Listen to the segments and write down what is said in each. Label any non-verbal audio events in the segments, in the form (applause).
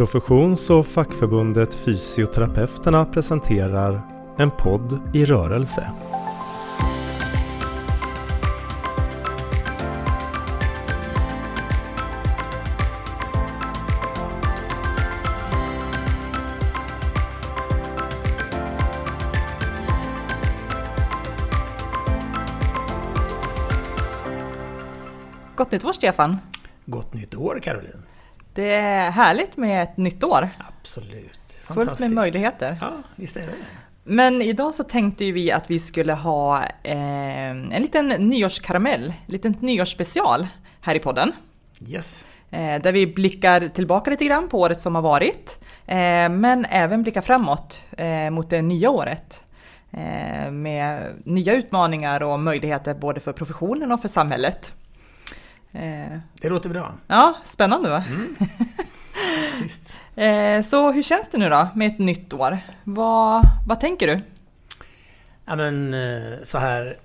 Professions och fackförbundet Fysioterapeuterna presenterar En podd i rörelse. Gott nytt år Stefan! Gott nytt år Caroline! Det är härligt med ett nytt år. Absolut. Fullt med möjligheter. Ja, visst är det Men idag så tänkte vi att vi skulle ha eh, en liten nyårskaramell, en liten nyårsspecial här i podden. Yes. Eh, där vi blickar tillbaka lite grann på året som har varit. Eh, men även blickar framåt mot det nya året. Med nya utmaningar och möjligheter både för professionen och för samhället. Eh, det låter bra. Ja, spännande va? Mm. (laughs) Eh, så hur känns det nu då med ett nytt år? Vad, vad tänker du? Ja men eh, så här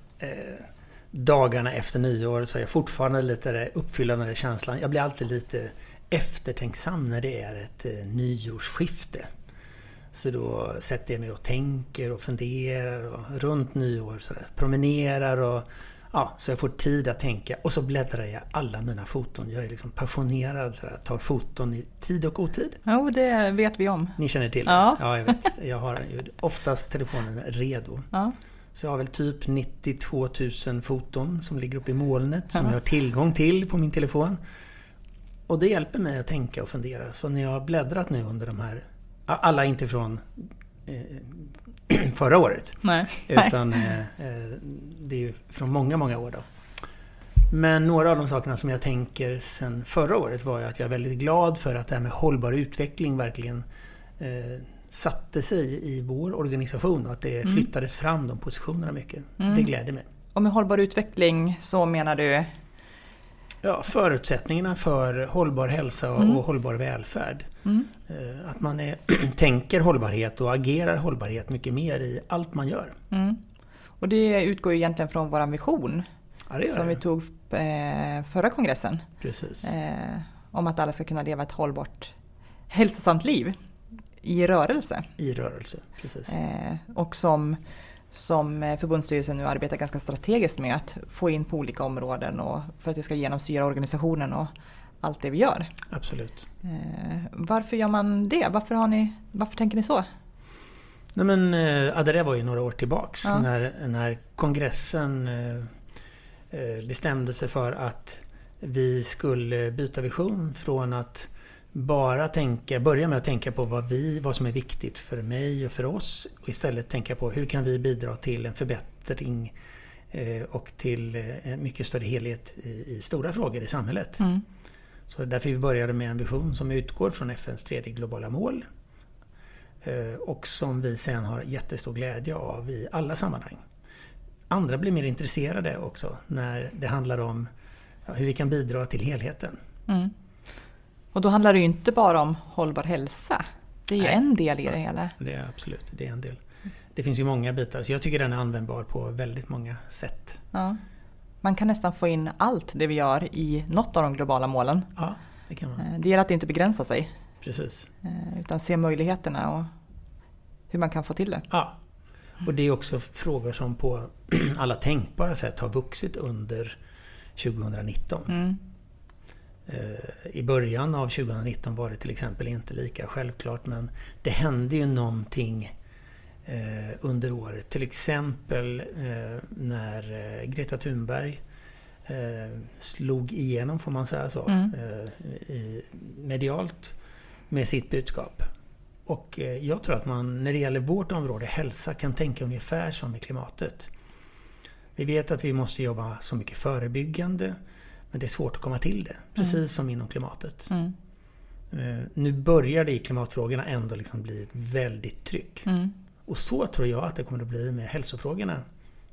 dagarna efter nyår så är jag fortfarande lite uppfylld den där känslan. Jag blir alltid lite eftertänksam när det är ett nyårsskifte. Så då sätter jag mig och tänker och funderar och runt nyår så där, promenerar och Ja, så jag får tid att tänka och så bläddrar jag alla mina foton. Jag är liksom passionerad, så där, tar foton i tid och otid. Jo, det vet vi om. Ni känner till ja. Ja, jag vet. Jag har oftast telefonen redo. Ja. Så jag har väl typ 92 000 foton som ligger uppe i molnet som ja. jag har tillgång till på min telefon. Och det hjälper mig att tänka och fundera. Så när jag har bläddrat nu under de här... Alla inte från eh, (clears throat) förra året. Nej. Utan eh, eh, det är ju från många, många år då. Men några av de sakerna som jag tänker sen förra året var ju att jag är väldigt glad för att det här med hållbar utveckling verkligen eh, satte sig i vår organisation och att det mm. flyttades fram de positionerna mycket. Mm. Det gläder mig. Och med hållbar utveckling så menar du? Ja, förutsättningarna för hållbar hälsa och, mm. och hållbar välfärd. Mm. Eh, att man är, (clears throat) tänker hållbarhet och agerar hållbarhet mycket mer i allt man gör. Mm. Och det utgår ju egentligen från vår vision. Ja, som vi tog eh, förra kongressen. Precis. Eh, om att alla ska kunna leva ett hållbart, hälsosamt liv i rörelse. I rörelse, precis. och som som förbundsstyrelsen nu arbetar ganska strategiskt med att få in på olika områden och för att det ska genomsyra organisationen och allt det vi gör. Absolut. Eh, varför gör man det? Varför, har ni, varför tänker ni så? Nej men, eh, ja, det där var ju några år tillbaks ja. när, när kongressen eh, bestämde sig för att vi skulle byta vision från att bara tänka, börja med att tänka på vad, vi, vad som är viktigt för mig och för oss och istället tänka på hur kan vi bidra till en förbättring och till en mycket större helhet i, i stora frågor i samhället. Mm. Så därför vi började med en vision som utgår från FNs tredje globala mål. Eh, och som vi sen har jättestor glädje av i alla sammanhang. Andra blir mer intresserade också när det handlar om hur vi kan bidra till helheten. Mm. Och då handlar det ju inte bara om hållbar hälsa. Det är ju Nej. en del i det hela. Det är absolut, det är en del. Det finns ju många bitar, så jag tycker den är användbar på väldigt många sätt. Ja. Man kan nästan få in allt det vi gör i något av de globala målen. Ja, det kan man. Eh, det gäller att inte begränsa sig. Precis. Eh, utan se möjligheterna och hur man kan få till det. Ja. Och det är också frågor som på (clears throat) alla tänkbara sätt har vuxit under 2019. Mm. Eh, I början av 2019 var det till exempel inte lika självklart men det hände ju någonting eh, under året. Till exempel eh, när Greta Thunberg slog igenom, får man säga så, mm. I, medialt med sitt budskap. Och jag tror att man när det gäller vårt område, hälsa, kan tänka ungefär som med klimatet. Vi vet att vi måste jobba så mycket förebyggande men det är svårt att komma till det. Precis mm. som inom klimatet. Mm. Nu börjar det i klimatfrågorna ändå liksom bli ett väldigt tryck. Mm. Och så tror jag att det kommer att bli med hälsofrågorna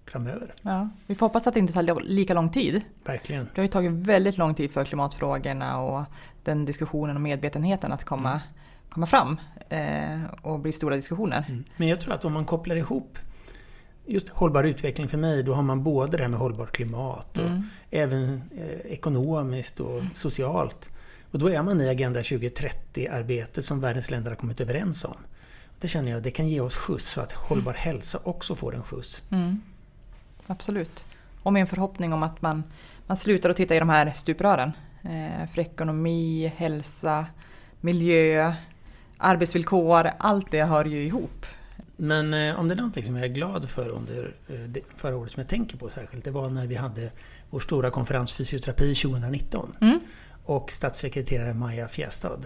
framöver. Ja, vi får hoppas att det inte tar lika lång tid. Verkligen. Det har ju tagit väldigt lång tid för klimatfrågorna och den diskussionen och medvetenheten att komma, mm. komma fram eh, och bli stora diskussioner. Mm. Men jag tror att om man kopplar ihop just hållbar utveckling för mig, då har man både det här med hållbart klimat och mm. även eh, ekonomiskt och socialt. Och då är man i Agenda 2030-arbetet som världens länder har kommit överens om. Det känner jag, det kan ge oss skjuts så att hållbar hälsa också får en skjuts. Mm. Absolut. Och med en förhoppning om att man, man slutar att titta i de här stuprören. Eh, för ekonomi, hälsa, miljö, arbetsvillkor, allt det hör ju ihop. Men eh, om det är någonting som jag är glad för under eh, förra året som jag tänker på särskilt. Det var när vi hade vår stora konferens Fysioterapi 2019. Mm. Och statssekreterare Maja Fjästad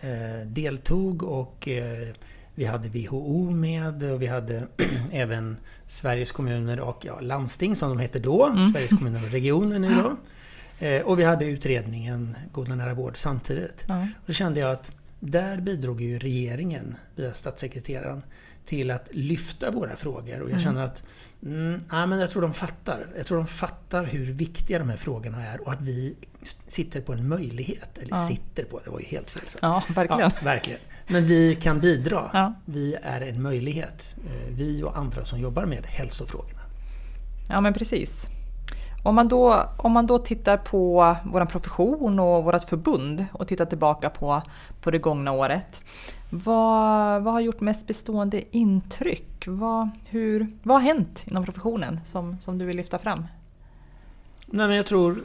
eh, deltog och eh, vi hade WHO med och vi hade (clears throat) även Sveriges kommuner och ja, landsting som de hette då. Mm. Sveriges kommuner och regioner nu då. Eh, och vi hade utredningen Goda nära vård samtidigt. Mm. Och då kände jag att där bidrog ju regeringen via statssekreteraren till att lyfta våra frågor. Och jag mm. känner att mm, ja, men jag tror de fattar. Jag tror de fattar hur viktiga de här frågorna är och att vi sitter på en möjlighet. Eller ja. sitter på, det var ju helt fel sagt. Ja, verkligen. Ja, verkligen. Men vi kan bidra. Ja. Vi är en möjlighet. Eh, vi och andra som jobbar med hälsofrågorna. Ja, men precis. Om man, då, om man då tittar på vår profession och vårt förbund och tittar tillbaka på, på det gångna året. Vad, vad har gjort mest bestående intryck? Vad, hur, vad har hänt inom professionen som, som du vill lyfta fram? Nej, men jag tror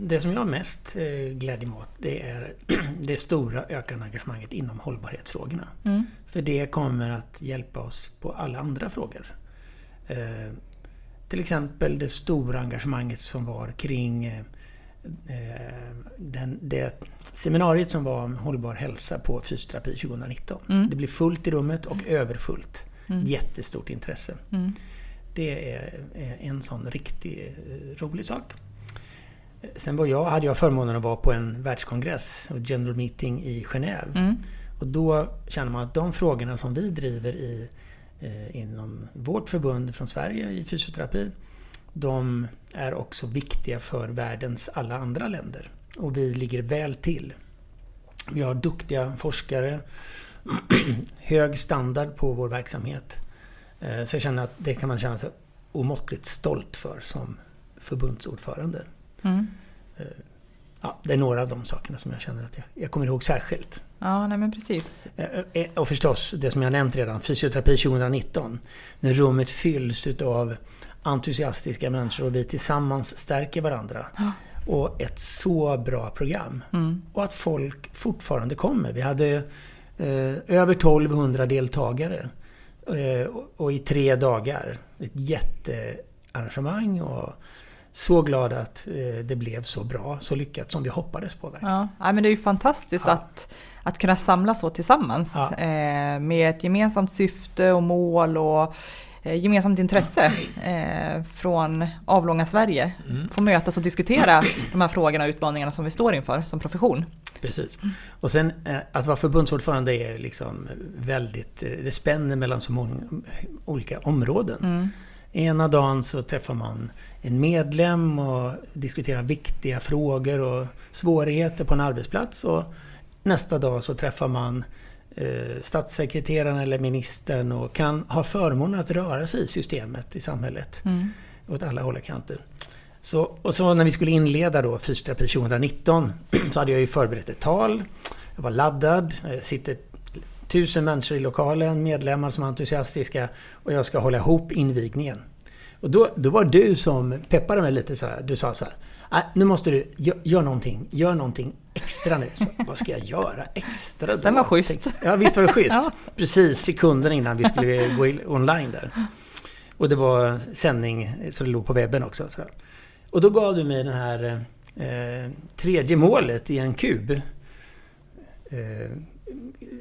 det som jag mest eh, glädje åt det är (clears throat) det stora ökande engagemanget inom hållbarhetsfrågorna. Mm. För det kommer att hjälpa oss på alla andra frågor. Eh, till exempel det stora engagemanget som var kring eh, den, det seminariet som var om hållbar hälsa på fysioterapi 2019. Mm. Det blev fullt i rummet och mm. överfullt. Mm. Jättestort intresse. Mm. Det är en sån riktigt rolig sak. Sen var jag, hade jag förmånen att vara på en världskongress och general meeting i Genève. Mm. Och då känner man att de frågorna som vi driver i, eh, inom vårt förbund från Sverige i fysioterapi, de är också viktiga för världens alla andra länder. Och vi ligger väl till. Vi har duktiga forskare, (clears throat) hög standard på vår verksamhet. Eh, så jag känner att det kan man känna sig omåttligt stolt för som förbundsordförande. Mm. Eh, ja, det är några av de sakerna som jag känner att jag, jag kommer ihåg särskilt. Ja, nej men precis. Eh, och förstås det som jag nämnt redan, fysioterapi 2019. När rummet fylls utav entusiastiska människor och vi tillsammans stärker varandra. Ja. Och ett så bra program. Mm. Och att folk fortfarande kommer. Vi hade eh, över 1200 deltagare. Eh, och i tre dagar. Ett jättearrangemang. Och så glad att eh, det blev så bra, så lyckat som vi hoppades på. Verkligen. Ja, men det är ju fantastiskt ja. att, att kunna samlas så tillsammans. Ja. Eh, med ett gemensamt syfte och mål och eh, gemensamt intresse från avlånga Sverige. Mm. Få mötas och diskutera de här frågorna och utmaningarna som vi står inför som profession. Precis. Och sen att vara förbundsordförande är liksom väldigt, det spänner mellan så många olika områden. Mm. Ena dagen så träffar man en medlem och diskuterar viktiga frågor och svårigheter på en arbetsplats. Och nästa dag så träffar man eh, statssekreteraren eller ministern och kan ha förmånen att röra sig i systemet i samhället. Mm. Åt alla håll och kanter. Så, och så när vi skulle inleda då Fysioterapi 2019 (clears throat) så hade jag ju förberett ett tal. Jag var laddad. Jag sitter tusen människor i lokalen, medlemmar som är entusiastiska och jag ska hålla ihop invigningen. Och då, då var du som peppade mig lite så här. Du sa så här. nu måste du, gör, gör någonting, gör någonting extra nu. Så, vad ska jag göra extra då? Den var schysst. Ja, visst var det schysst. (laughs) ja. Precis sekunden innan vi skulle gå online där. Och det var sändning, så det låg på webben också. Så. Och då gav du mig det här eh, tredje målet i en kub. Eh,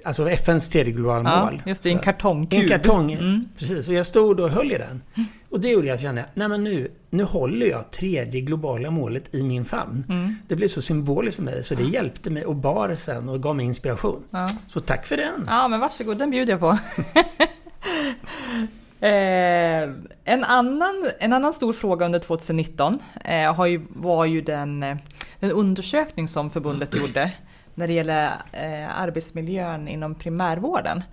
alltså FNs tredje globala ja, mål. Just det, en kartongkub. En kartong, mm. precis. Och jag stod och höll i den. Och det gjorde jag att jag kände, nej men nu, nu håller jag tredje globala målet i min famn. Mm. Det blev så symboliskt för mig så det hjälpte mig och bar sen och gav mig inspiration. Ja. Så tack för den! Ja men varsågod, den bjuder jag på. (laughs) eh, en, annan, en annan stor fråga under 2019 eh, har ju, var ju den, den undersökning som förbundet gjorde när det gäller eh, arbetsmiljön inom primärvården.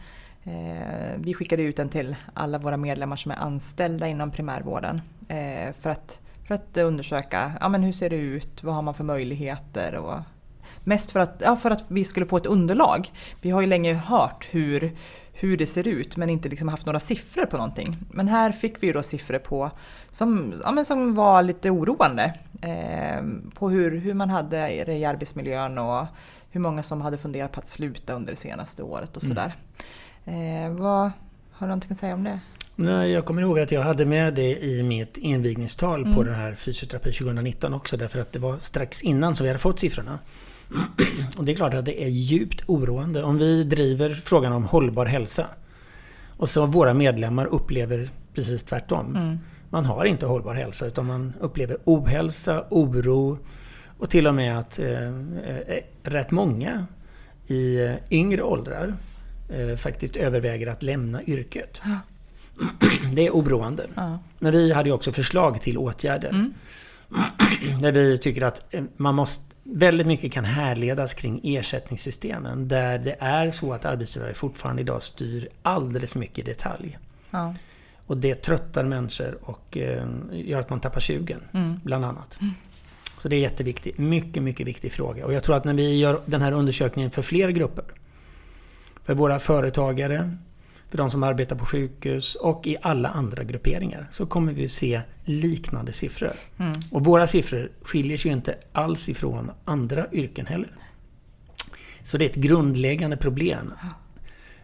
Eh, vi skickade ut den till alla våra medlemmar som är anställda inom primärvården eh, för att, för att undersöka ja, men hur ser det ut, vad har man för möjligheter och Mest för att, ja, för att vi skulle få ett underlag. Vi har ju länge hört hur, hur det ser ut men inte liksom haft några siffror på någonting. Men här fick vi ju då siffror på som, ja, men som var lite oroande. Eh, på hur, hur man hade det i arbetsmiljön och hur många som hade funderat på att sluta under det senaste året och sådär. Mm. Eh, vad, har du någonting att säga om det? Nej, jag kommer ihåg att jag hade med det i mitt invigningstal mm. på den här fysioterapi 2019 också. Därför att det var strax innan som vi hade fått siffrorna. (clears throat) Och det är klart att det är djupt oroande om vi driver frågan om hållbar hälsa. Och så våra medlemmar upplever precis tvärtom. Mm. Man har inte hållbar hälsa utan man upplever ohälsa, oro och till och med att eh, eh rätt många i eh, yngre åldrar eh, faktiskt överväger att lämna yrket. Ja. (clears throat) Det är oroande. Ja. Men vi hade ju också förslag till åtgärder. Mm. (clears throat) Där vi tycker att eh, man måste Väldigt mycket kan härledas kring ersättningssystemen där det är så att arbetsgivare fortfarande idag styr alldeles för mycket i detalj. Ja. Och det tröttar människor och eh, gör att man tappar sugen, mm. bland annat. Mm. Så det är jätteviktigt. Mycket, mycket viktig fråga. Och jag tror att när vi gör den här undersökningen för fler grupper. För våra företagare, för de som arbetar på sjukhus och i alla andra grupperingar så kommer vi se liknande siffror. Mm. Och våra siffror skiljer sig ju inte alls ifrån andra yrken heller. Så det är ett grundläggande problem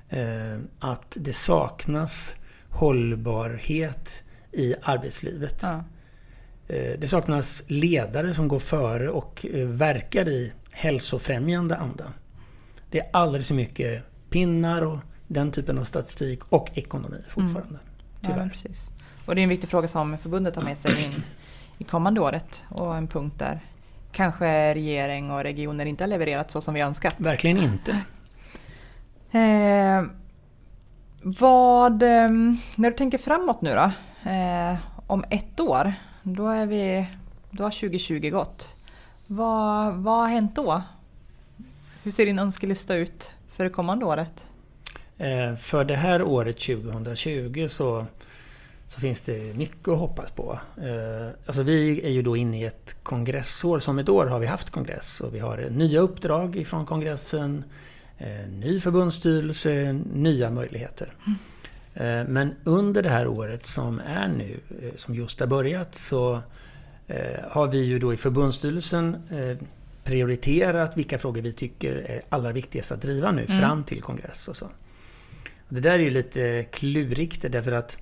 eh, att det saknas hållbarhet i arbetslivet. Ja. Eh, det saknas ledare som går före och eh, verkar i hälsofrämjande anda. Det är alldeles för mycket pinnar och den typen av statistik och ekonomi fortfarande. Mm. Tyvärr. Ja, precis. Och det är en viktig fråga som förbundet har med sig in i kommande året och en punkt där kanske regering och regioner inte har levererat så som vi önskat. Verkligen inte. Eh, vad, eh, när du tänker framåt nu då, eh, om ett år, då, är vi, då har 2020 gått. Vad, vad har hänt då? Hur ser din önskelista ut för det kommande året? Eh, för det här året 2020 så, så finns det mycket att hoppas på. Eh, alltså vi är ju då inne i ett kongressår. Som ett år har vi haft kongress och vi har nya uppdrag ifrån kongressen, eh, ny förbundsstyrelse, nya möjligheter. Mm. Men under det här året som är nu, som just har börjat, så har vi ju då i förbundsstyrelsen prioriterat vilka frågor vi tycker är allra viktigast att driva nu mm. fram till kongress och så. Det där är ju lite klurigt därför att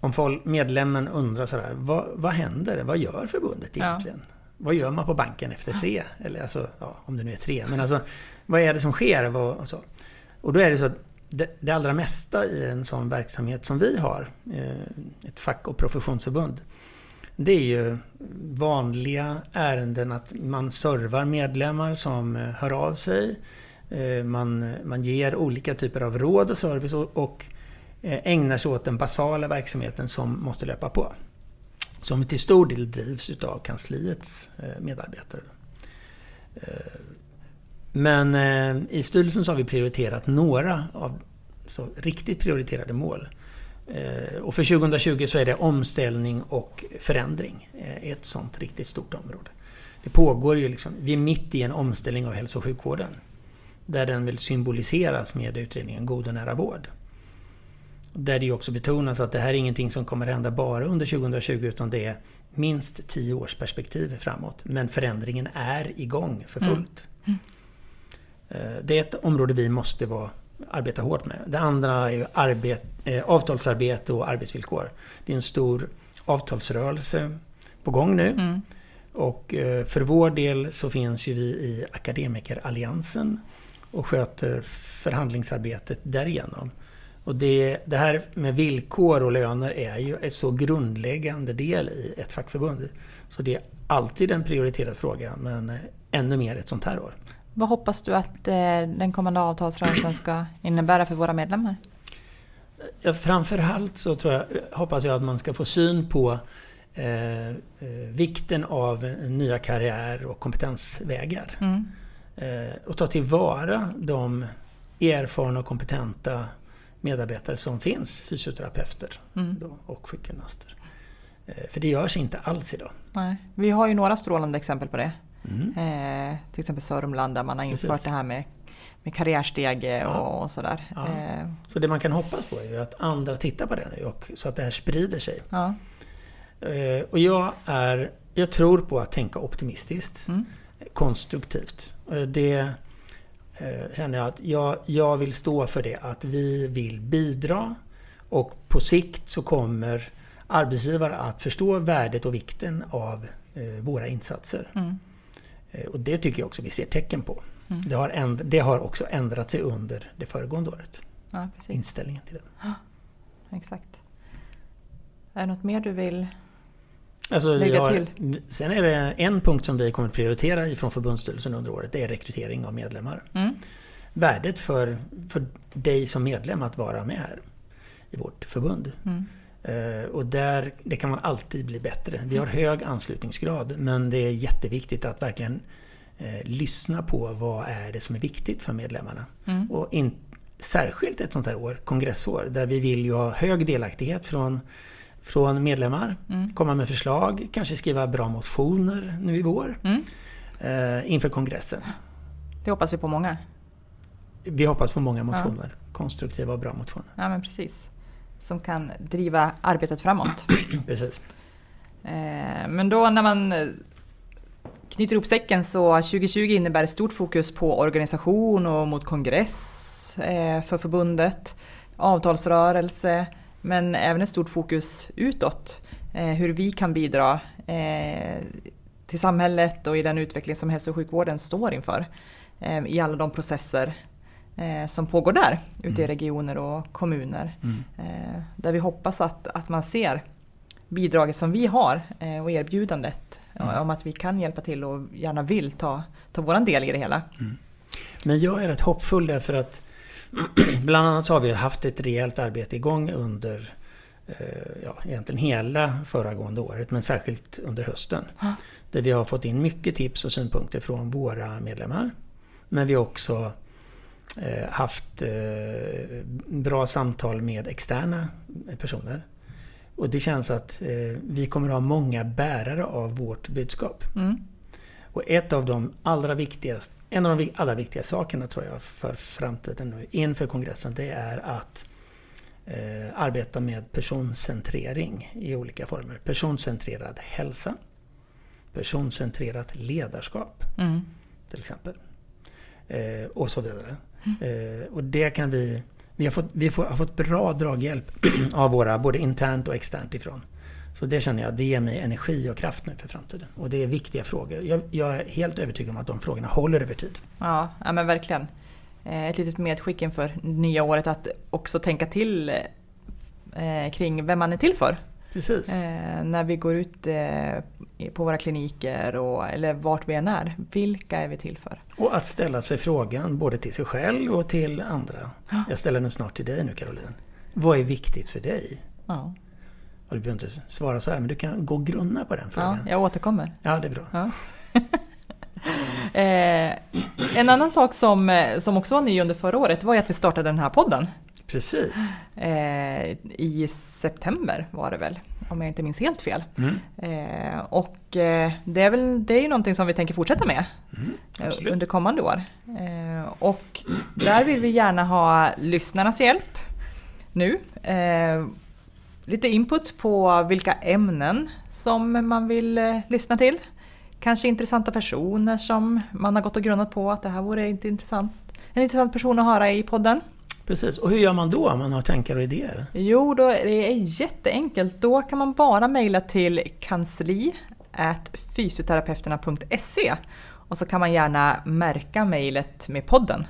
om folk, medlemmen undrar sådär, vad, vad händer? Vad gör förbundet egentligen? Ja. Vad gör man på banken efter tre? Eller alltså, ja, om det nu är tre. Men alltså, vad är det som sker? Och, så. och då är det så att det, det allra mesta i en sån verksamhet som vi har, eh, ett fack och professionsförbund, det är ju vanliga ärenden att man servar medlemmar som eh, hör av sig eh, man, man ger olika typer av råd och service och, och ägnar sig åt den basala verksamheten som måste löpa på. Som till stor del drivs utav kansliets medarbetare. Men eh, i styrelsen så har vi prioriterat några av så riktigt prioriterade mål. Eh, och för 2020 så är det omställning och förändring eh, ett sånt riktigt stort område. Det pågår ju liksom, vi är mitt i en omställning av hälso och sjukvården där den vill symboliseras med utredningen God och nära vård. Där det också betonas att det här är ingenting som kommer hända bara under 2020 utan det är minst 10 års perspektiv framåt. Men förändringen är igång för fullt. Mm. Mm. Det är ett område vi måste vara, arbeta hårt med. Det andra är arbet, eh, avtalsarbete och arbetsvillkor. Det är en stor avtalsrörelse på gång nu. Mm. Och eh, för vår del så finns ju vi i Akademikeralliansen och sköter förhandlingsarbetet därigenom. Och det, det här med villkor och löner är ju en så grundläggande del i ett fackförbund. Så det är alltid en prioriterad fråga men ännu mer ett sånt här år. Vad hoppas du att eh, den kommande avtalsrörelsen ska innebära för våra medlemmar? Ja, framförallt så tror jag, hoppas jag att man ska få syn på eh, eh vikten av nya karriär och kompetensvägar. Mm. Eh, och ta tillvara de erfarna och kompetenta medarbetare som finns, fysioterapeuter mm. och sjukgymnaster. Eh, för det görs inte alls idag. Nej. Vi har ju några strålande exempel på det. Mm. Eh, till exempel Sörmland där man har infört Precis. det här med, med karriärstege Ja. och, sådär. Ja. Eh, Så det man kan hoppas på är att andra tittar på det nu och så att det här sprider sig. ja. Eh, Och jag, är, jag tror på att tänka optimistiskt, Mm. konstruktivt. Eh, Det eh, känner jag att jag, jag vill stå för det, att vi vill bidra och på sikt så kommer arbetsgivare att förstå värdet och vikten av eh, våra insatser. Mm. Eh, Och det tycker jag också vi ser tecken på. Mm. Det, har änd- det har också ändrat sig under det föregående året. ja. Inställningen till det. Exakt. Är det något mer du vill? Alltså Lägga har, till. Sen är det en punkt som vi kommer att prioritera ifrån förbundsstyrelsen under året. Det är rekrytering av medlemmar. Mm. Värdet för, för dig som medlem att vara med här i vårt förbund. Mm. Eh, och där, det kan man alltid bli bättre. Vi har hög anslutningsgrad men det är jätteviktigt att verkligen eh, lyssna på vad är det som är viktigt för medlemmarna. Mm. Och in, särskilt ett sånt här år, kongressår, där vi vill ju ha hög delaktighet från, från medlemmar. Mm. Komma med förslag, kanske skriva bra motioner nu i vår Mm. eh, inför kongressen. Det hoppas vi på många. Vi hoppas på många motioner. Konstruktiva och bra motioner. Ja, men precis. Som kan driva arbetet framåt. (clears throat) Precis. Eh, Men då när man eh, knyter ihop säcken så 2020 innebär ett stort fokus på organisation och mot kongress eh, för förbundet, avtalsrörelse, men även ett stort fokus utåt. Hur vi kan bidra till samhället och i den utveckling som hälso och sjukvården står inför. I alla de processer eh, som pågår där, ute i Mm. regioner och kommuner. Mm. Eh, Där vi hoppas att, att man ser bidraget som vi har eh, och erbjudandet Mm. om att vi kan hjälpa till och gärna vill ta, ta våran del i det hela. Men jag är rätt hoppfull därför att (clears throat) bland annat har vi haft ett rejält arbete igång under eh, ja, egentligen hela föregående året men särskilt under hösten. Ja. Där vi har fått in mycket tips och synpunkter från våra medlemmar. Men vi har också haft eh, bra samtal med externa personer. Och det känns att eh, vi kommer att ha många bärare av vårt budskap. Mm. Och ett av de allra viktigaste, en av de allra viktigaste sakerna tror jag för framtiden nu inför kongressen det är att eh, arbeta med personcentrering i olika former. Personcentrerad hälsa, personcentrerat ledarskap Mm. till exempel. Eh, och så vidare. Eh, och det kan vi... Vi har fått, vi får, har fått bra draghjälp (clears throat) av våra, både internt och externt ifrån. Så det känner jag, det ger mig energi och kraft nu för framtiden. Och det är viktiga frågor. Jag, jag är helt övertygad om att de frågorna håller över tid. Ja, ja, men verkligen. Eh, ett litet medskick inför nya året att också tänka till eh, kring vem man är till för. Precis. Eh, när vi går ut eh, på våra kliniker och, eller vart vi än är. Vilka är vi till för? Och att ställa sig frågan både till sig själv och till andra. Ja. Jag ställer den snart till dig nu Caroline. Vad är viktigt för dig? Ja, Och du behöver inte svara så här, men du kan gå och grunna på den ja frågan. jag återkommer. Ja, det är bra. Ja. (laughs) eh, en annan sak som, eh, som också var ny under förra året var ju att vi startade den här podden. Precis. Eh, I september var det väl, om jag inte minns helt fel. Mm. Eh, och eh, det är, väl, det är ju någonting som vi tänker fortsätta med Mm, eh, under kommande år. Eh, och där vill vi gärna ha lyssnarnas hjälp nu. Eh, lite input på vilka ämnen som man vill lyssna till. Kanske intressanta personer som man har gått och grunnat på att det här vore inte intressant. En intressant person att höra i podden. Precis. Och hur gör man då om man har tankar och idéer? Jo, då är det jätteenkelt. Då kan man bara mejla till kansli fysioterapeuterna.se och så kan man gärna märka mejlet med podden.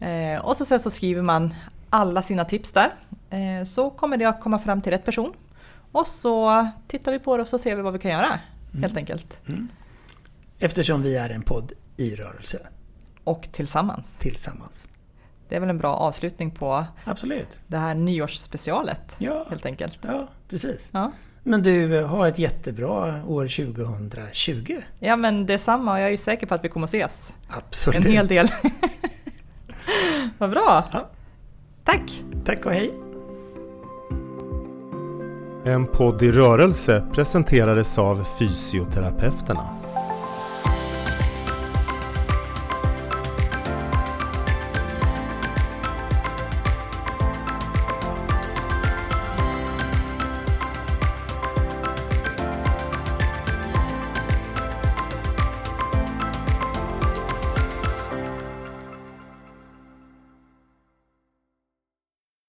Eh, och så sen så skriver man alla sina tips där. Eh, så kommer det att komma fram till rätt person. Och så tittar vi på det och så ser vi vad vi kan göra. Helt enkelt. Eftersom vi är en podd i rörelse Och tillsammans. tillsammans. Det är väl en bra avslutning på Absolut. det här nyårsspecialet. Ja, Helt enkelt. ja precis. Ja. Men du, har ett jättebra år 2020. Ja men detsamma och jag är ju säker på att vi kommer att ses. Absolut. En hel del. (laughs) Vad bra! Ja. Tack! Tack och hej. En podd i rörelse presenterades av Fysioterapeuterna.